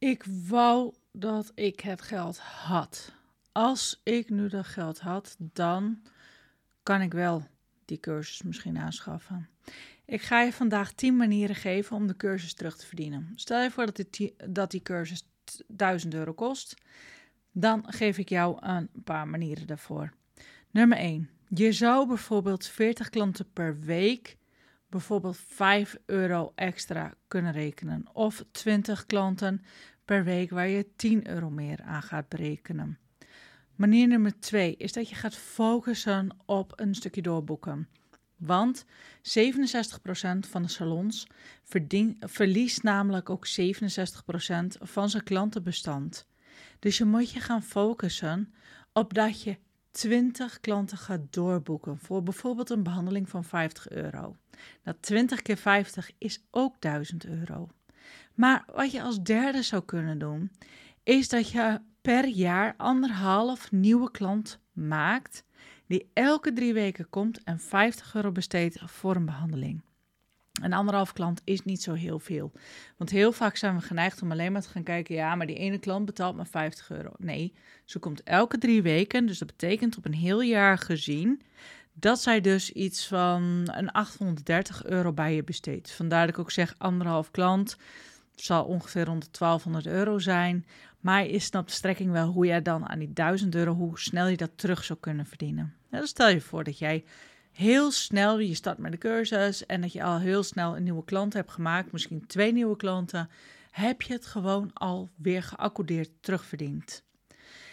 Ik wou dat ik het geld had. Als ik nu dat geld had, dan kan ik wel die cursus misschien aanschaffen. Ik ga je vandaag 10 manieren geven om de cursus terug te verdienen. Stel je voor dat die, dat die cursus 1000 euro kost. Dan geef ik jou een paar manieren daarvoor. Nummer 1. Je zou bijvoorbeeld 40 klanten per week bijvoorbeeld 5 euro extra kunnen rekenen. Of 20 klanten per week waar je 10 euro meer aan gaat berekenen. Manier nummer 2 is dat je gaat focussen op een stukje doorboeken. Want 67% van de salons verliest namelijk ook 67% van zijn klantenbestand. Dus je moet je gaan focussen op dat je 20 klanten gaat doorboeken voor bijvoorbeeld een behandeling van 50 euro. Dat 20 keer 50 is ook 1000 euro. Maar wat je als derde zou kunnen doen, is dat je per jaar anderhalf nieuwe klant maakt die elke drie weken komt en 50 euro besteedt voor een behandeling. Een anderhalf klant is niet zo heel veel. Want heel vaak zijn we geneigd om alleen maar te gaan kijken, ja, maar die ene klant betaalt maar 50 euro. Nee, ze komt elke drie weken, dus dat betekent op een heel jaar gezien dat zij dus iets van een 830 euro bij je besteedt. Vandaar dat ik ook zeg anderhalf klant zal ongeveer rond de 1200 euro zijn. Maar je snapt de strekking wel hoe jij dan aan die 1000 euro, hoe snel je dat terug zou kunnen verdienen. Ja, dan stel je voor dat jij heel snel, je start met de cursus en dat je al heel snel een nieuwe klant hebt gemaakt, misschien twee nieuwe klanten, heb je het gewoon al weer geaccordeerd terugverdiend.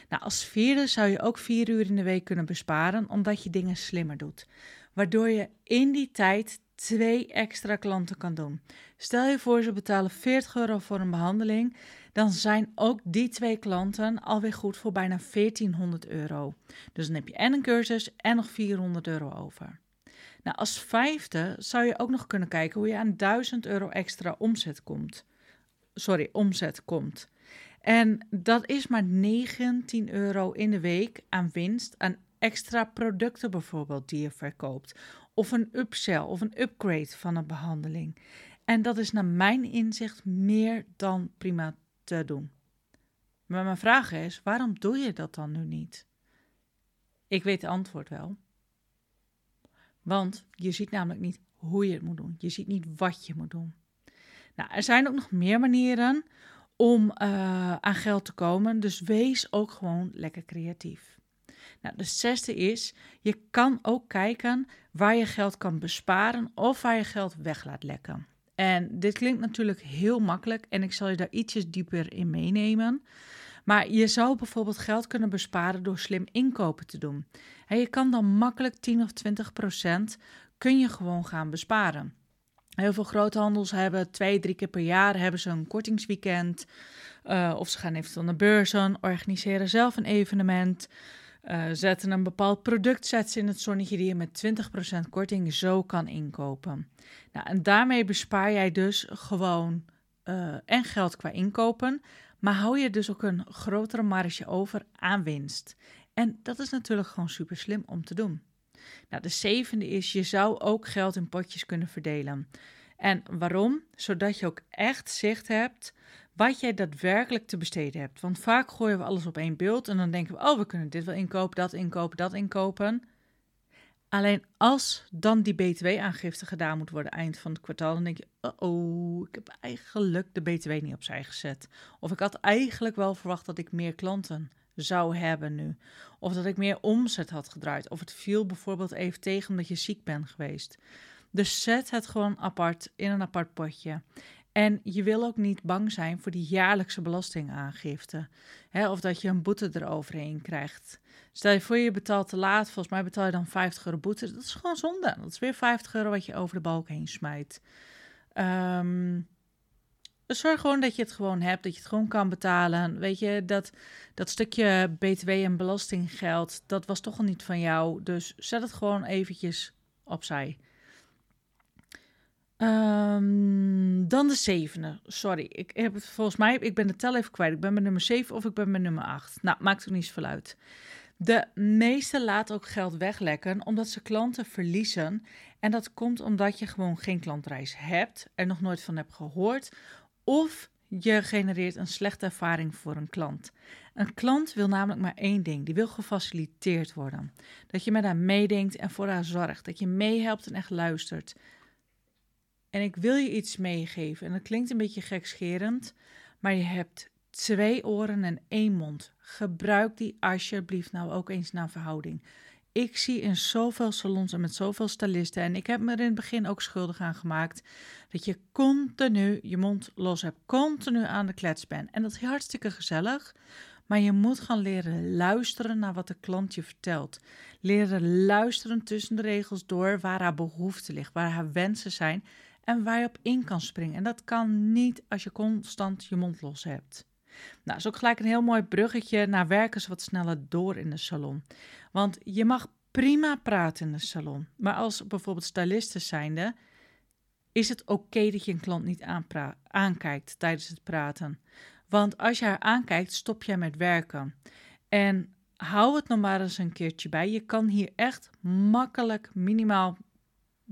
Nou, als vierde zou je ook vier uur in de week kunnen besparen, omdat je dingen slimmer doet. Waardoor je in die tijd twee extra klanten kan doen. Stel je voor, ze betalen 40 euro voor een behandeling, dan zijn ook die twee klanten alweer goed voor bijna 1400 euro. Dus dan heb je en een cursus en nog 400 euro over. Nou, als vijfde zou je ook nog kunnen kijken hoe je aan 1000 euro extra omzet komt. Sorry, omzet komt. En dat is maar 19 euro in de week aan winst aan extra producten bijvoorbeeld die je verkoopt. Of een upsell of een upgrade van een behandeling. En dat is naar mijn inzicht meer dan prima te doen. Maar mijn vraag is, waarom doe je dat dan nu niet? Ik weet het antwoord wel. Want je ziet namelijk niet hoe je het moet doen. Je ziet niet wat je moet doen. Nou, er zijn ook nog meer manieren om uh, aan geld te komen. Dus wees ook gewoon lekker creatief. Nou, de zesde is, je kan ook kijken waar je geld kan besparen of waar je geld weg laat lekken. En dit klinkt natuurlijk heel makkelijk en ik zal je daar ietsjes dieper in meenemen. Maar je zou bijvoorbeeld geld kunnen besparen door slim inkopen te doen. En je kan dan makkelijk 10 of 20 procent kun je gewoon gaan besparen. Heel veel groothandels hebben twee, drie keer per jaar hebben ze een kortingsweekend. Uh, of ze gaan eventueel naar beurzen, organiseren zelf een evenement. Uh, zetten een bepaald product in het zonnetje die je met 20% korting zo kan inkopen. Nou, en daarmee bespaar jij dus gewoon uh, en geld qua inkopen, maar hou je dus ook een grotere marge over aan winst. En dat is natuurlijk gewoon super slim om te doen. Nou, de zevende is, je zou ook geld in potjes kunnen verdelen. En waarom? Zodat je ook echt zicht hebt wat jij daadwerkelijk te besteden hebt. Want vaak gooien we alles op één beeld en dan denken we, oh, we kunnen dit wel inkopen, dat inkopen, dat inkopen. Alleen als dan die btw-aangifte gedaan moet worden eind van het kwartaal, dan denk je, oh, ik heb eigenlijk de btw niet opzij gezet. Of ik had eigenlijk wel verwacht dat ik meer klanten zou hebben nu. Of dat ik meer omzet had gedraaid. Of het viel bijvoorbeeld even tegen omdat je ziek bent geweest. Dus zet het gewoon apart in een apart potje. En je wil ook niet bang zijn voor die jaarlijkse belastingaangifte. Hè, of dat je een boete eroverheen krijgt. Stel je voor je betaalt te laat, volgens mij betaal je dan 50 euro boete. Dat is gewoon zonde. Dat is weer 50 euro wat je over de balk heen smijt. Dus zorg gewoon dat je het gewoon hebt, dat je het gewoon kan betalen. Weet je, dat, dat stukje btw en belastinggeld, dat was toch al niet van jou. Dus zet het gewoon eventjes opzij. Um, dan de zevende. Sorry, ik heb het volgens mij, ik ben de tel even kwijt. Ik ben bij nummer 7 of ik ben bij nummer 8. Nou, maakt ook niet zoveel uit. De meeste laten ook geld weglekken omdat ze klanten verliezen. En dat komt omdat je gewoon geen klantreis hebt, er nog nooit van hebt gehoord. Of je genereert een slechte ervaring voor een klant. Een klant wil namelijk maar één ding: die wil gefaciliteerd worden. Dat je met haar meedenkt en voor haar zorgt. Dat je meehelpt en echt luistert. En ik wil je iets meegeven. En dat klinkt een beetje gekscherend, maar je hebt twee oren en één mond. Gebruik die alsjeblieft nou ook eens naar verhouding. Ik zie in zoveel salons en met zoveel stylisten, en ik heb me er in het begin ook schuldig aan gemaakt, dat je continu je mond los hebt, continu aan de klets bent. En dat is hartstikke gezellig, maar je moet gaan leren luisteren naar wat de klant je vertelt. Leren luisteren tussen de regels door waar haar behoefte ligt, waar haar wensen zijn en waar je op in kan springen. En dat kan niet als je constant je mond los hebt. Nou, is ook gelijk een heel mooi bruggetje naar werken ze wat sneller door in de salon. Want je mag prima praten in de salon. Maar als bijvoorbeeld stylisten zijnde, is het oké dat je een klant niet aankijkt tijdens het praten. Want als je haar aankijkt, stop jij met werken. En hou het nog maar eens een keertje bij. Je kan hier echt makkelijk, minimaal,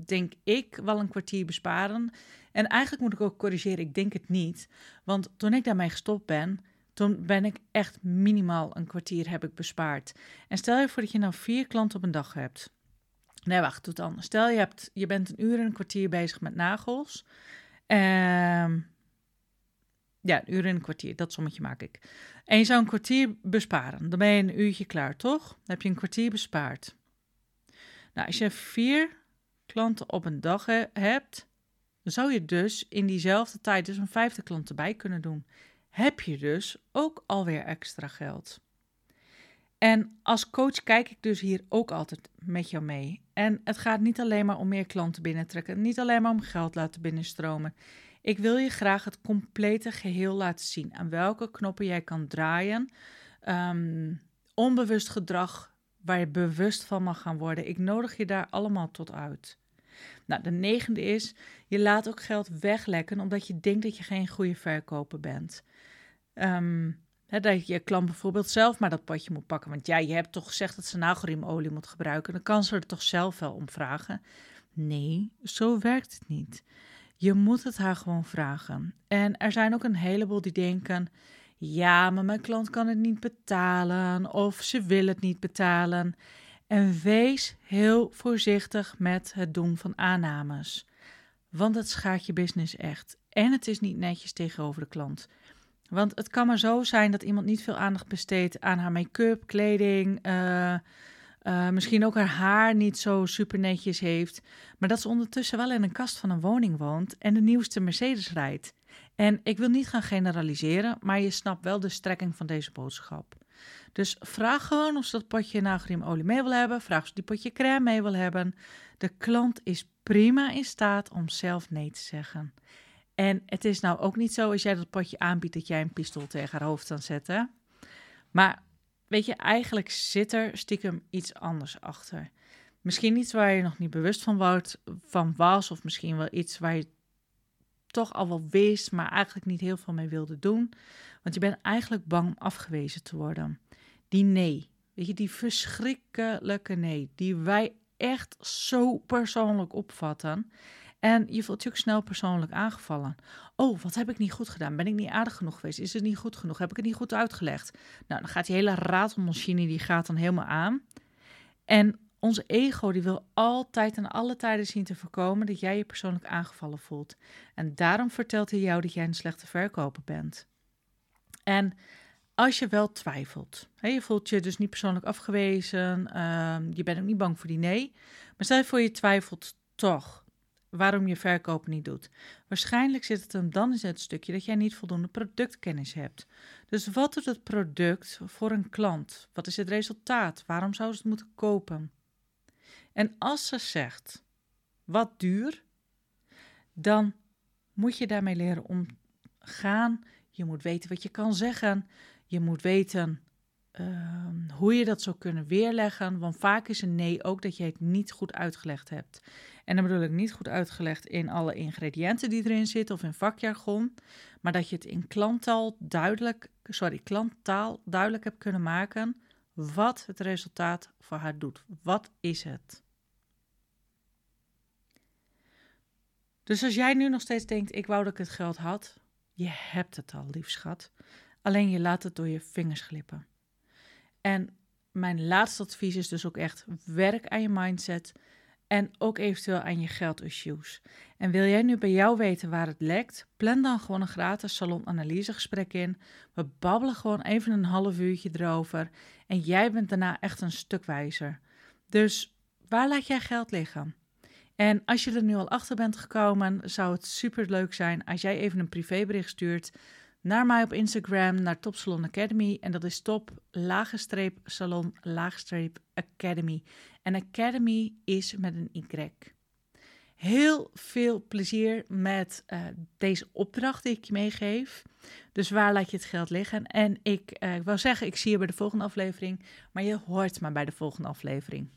denk ik, wel een kwartier besparen. En eigenlijk moet ik ook corrigeren, ik denk het niet. Want toen ik daarmee gestopt ben, toen ben ik echt minimaal een kwartier heb ik bespaard. En stel je voor dat je nou vier klanten op een dag hebt. Nee, wacht, doe anders. Stel je, hebt, je bent een uur en een kwartier bezig met nagels. Um, ja, een uur en een kwartier, dat sommetje maak ik. En je zou een kwartier besparen. Dan ben je een uurtje klaar, toch? Dan heb je een kwartier bespaard. Nou, als je vier klanten op een dag hebt, zou je dus in diezelfde tijd dus een vijfde klant erbij kunnen doen. Heb je dus ook alweer extra geld. En als coach kijk ik dus hier ook altijd met jou mee. En het gaat niet alleen maar om meer klanten binnentrekken, niet alleen maar om geld laten binnenstromen. Ik wil je graag het complete geheel laten zien. Aan welke knoppen jij kan draaien. Ehm, onbewust gedrag waar je bewust van mag gaan worden. Ik nodig je daar allemaal tot uit. Nou, de negende is, je laat ook geld weglekken omdat je denkt dat je geen goede verkoper bent. Um, dat je klant bijvoorbeeld zelf maar dat potje moet pakken. Want ja, je hebt toch gezegd dat ze nagelriemolie moet gebruiken. Dan kan ze er toch zelf wel om vragen. Nee, zo werkt het niet. Je moet het haar gewoon vragen. En er zijn ook een heleboel die denken: ja, maar mijn klant kan het niet betalen of ze wil het niet betalen. En wees heel voorzichtig met het doen van aannames. Want het schaadt je business echt. En het is niet netjes tegenover de klant. Want het kan maar zo zijn dat iemand niet veel aandacht besteedt aan haar make-up, kleding, uh, uh, misschien ook haar haar niet zo super netjes heeft, maar dat ze ondertussen wel in een kast van een woning woont en de nieuwste Mercedes rijdt. En ik wil niet gaan generaliseren, maar je snapt wel de strekking van deze boodschap. Dus vraag gewoon of ze dat potje nagelriemolie mee wil hebben. Vraag of ze die potje crème mee wil hebben. De klant is prima in staat om zelf nee te zeggen. En het is nou ook niet zo als jij dat potje aanbiedt dat jij een pistool tegen haar hoofd kan zetten. Maar weet je, eigenlijk zit er stiekem iets anders achter. Misschien iets waar je nog niet bewust van, van was, of misschien wel iets waar je toch al wel wist, maar eigenlijk niet heel veel mee wilde doen. Want je bent eigenlijk bang afgewezen te worden. Die nee, weet je, die verschrikkelijke nee, die wij echt zo persoonlijk opvatten. En je voelt je ook snel persoonlijk aangevallen. Oh, wat heb ik niet goed gedaan? Ben ik niet aardig genoeg geweest? Is het niet goed genoeg? Heb ik het niet goed uitgelegd? Nou, dan gaat die hele ratelmachine die gaat dan helemaal aan. En onze ego die wil altijd en alle tijden zien te voorkomen dat jij je persoonlijk aangevallen voelt. En daarom vertelt hij jou dat jij een slechte verkoper bent. En als je wel twijfelt, hè, je voelt je dus niet persoonlijk afgewezen, ehm, je bent ook niet bang voor die nee, maar stel je voor je twijfelt toch waarom je verkoop niet doet. Waarschijnlijk zit het hem dan in het stukje dat jij niet voldoende productkennis hebt. Dus wat doet het product voor een klant? Wat is het resultaat? Waarom zou ze het moeten kopen? En als ze zegt wat duur, dan moet je daarmee leren omgaan. Je moet weten wat je kan zeggen. Je moet weten Ehm, hoe je dat zou kunnen weerleggen. Want vaak is een nee ook dat je het niet goed uitgelegd hebt. En dan bedoel ik niet goed uitgelegd in alle ingrediënten die erin zitten of in vakjargon. Maar dat je het in klanttaal duidelijk, sorry, klanttaal duidelijk hebt kunnen maken wat het resultaat voor haar doet. Wat is het? Dus als jij nu nog steeds denkt, ik wou dat ik het geld had, Je hebt het al, lief schat. Alleen je laat het door je vingers glippen. En mijn laatste advies is dus ook echt: werk aan je mindset en ook eventueel aan je geldissues. En wil jij nu bij jou weten waar het lekt? Plan dan gewoon een gratis salonanalysegesprek in. We babbelen gewoon even een half uurtje erover en jij bent daarna echt een stuk wijzer. Dus waar laat jij geld liggen? En als je er nu al achter bent gekomen, zou het super leuk zijn als jij even een privébericht stuurt naar mij op Instagram, naar Top Salon Academy. En dat is top, laagstreep salon, laagstreep academy. En academy is met een Y. Heel veel plezier met uh, deze opdracht die ik je meegeef. Dus waar laat je het geld liggen? En ik, ik wil zeggen, ik zie je bij de volgende aflevering. Maar je hoort me bij de volgende aflevering.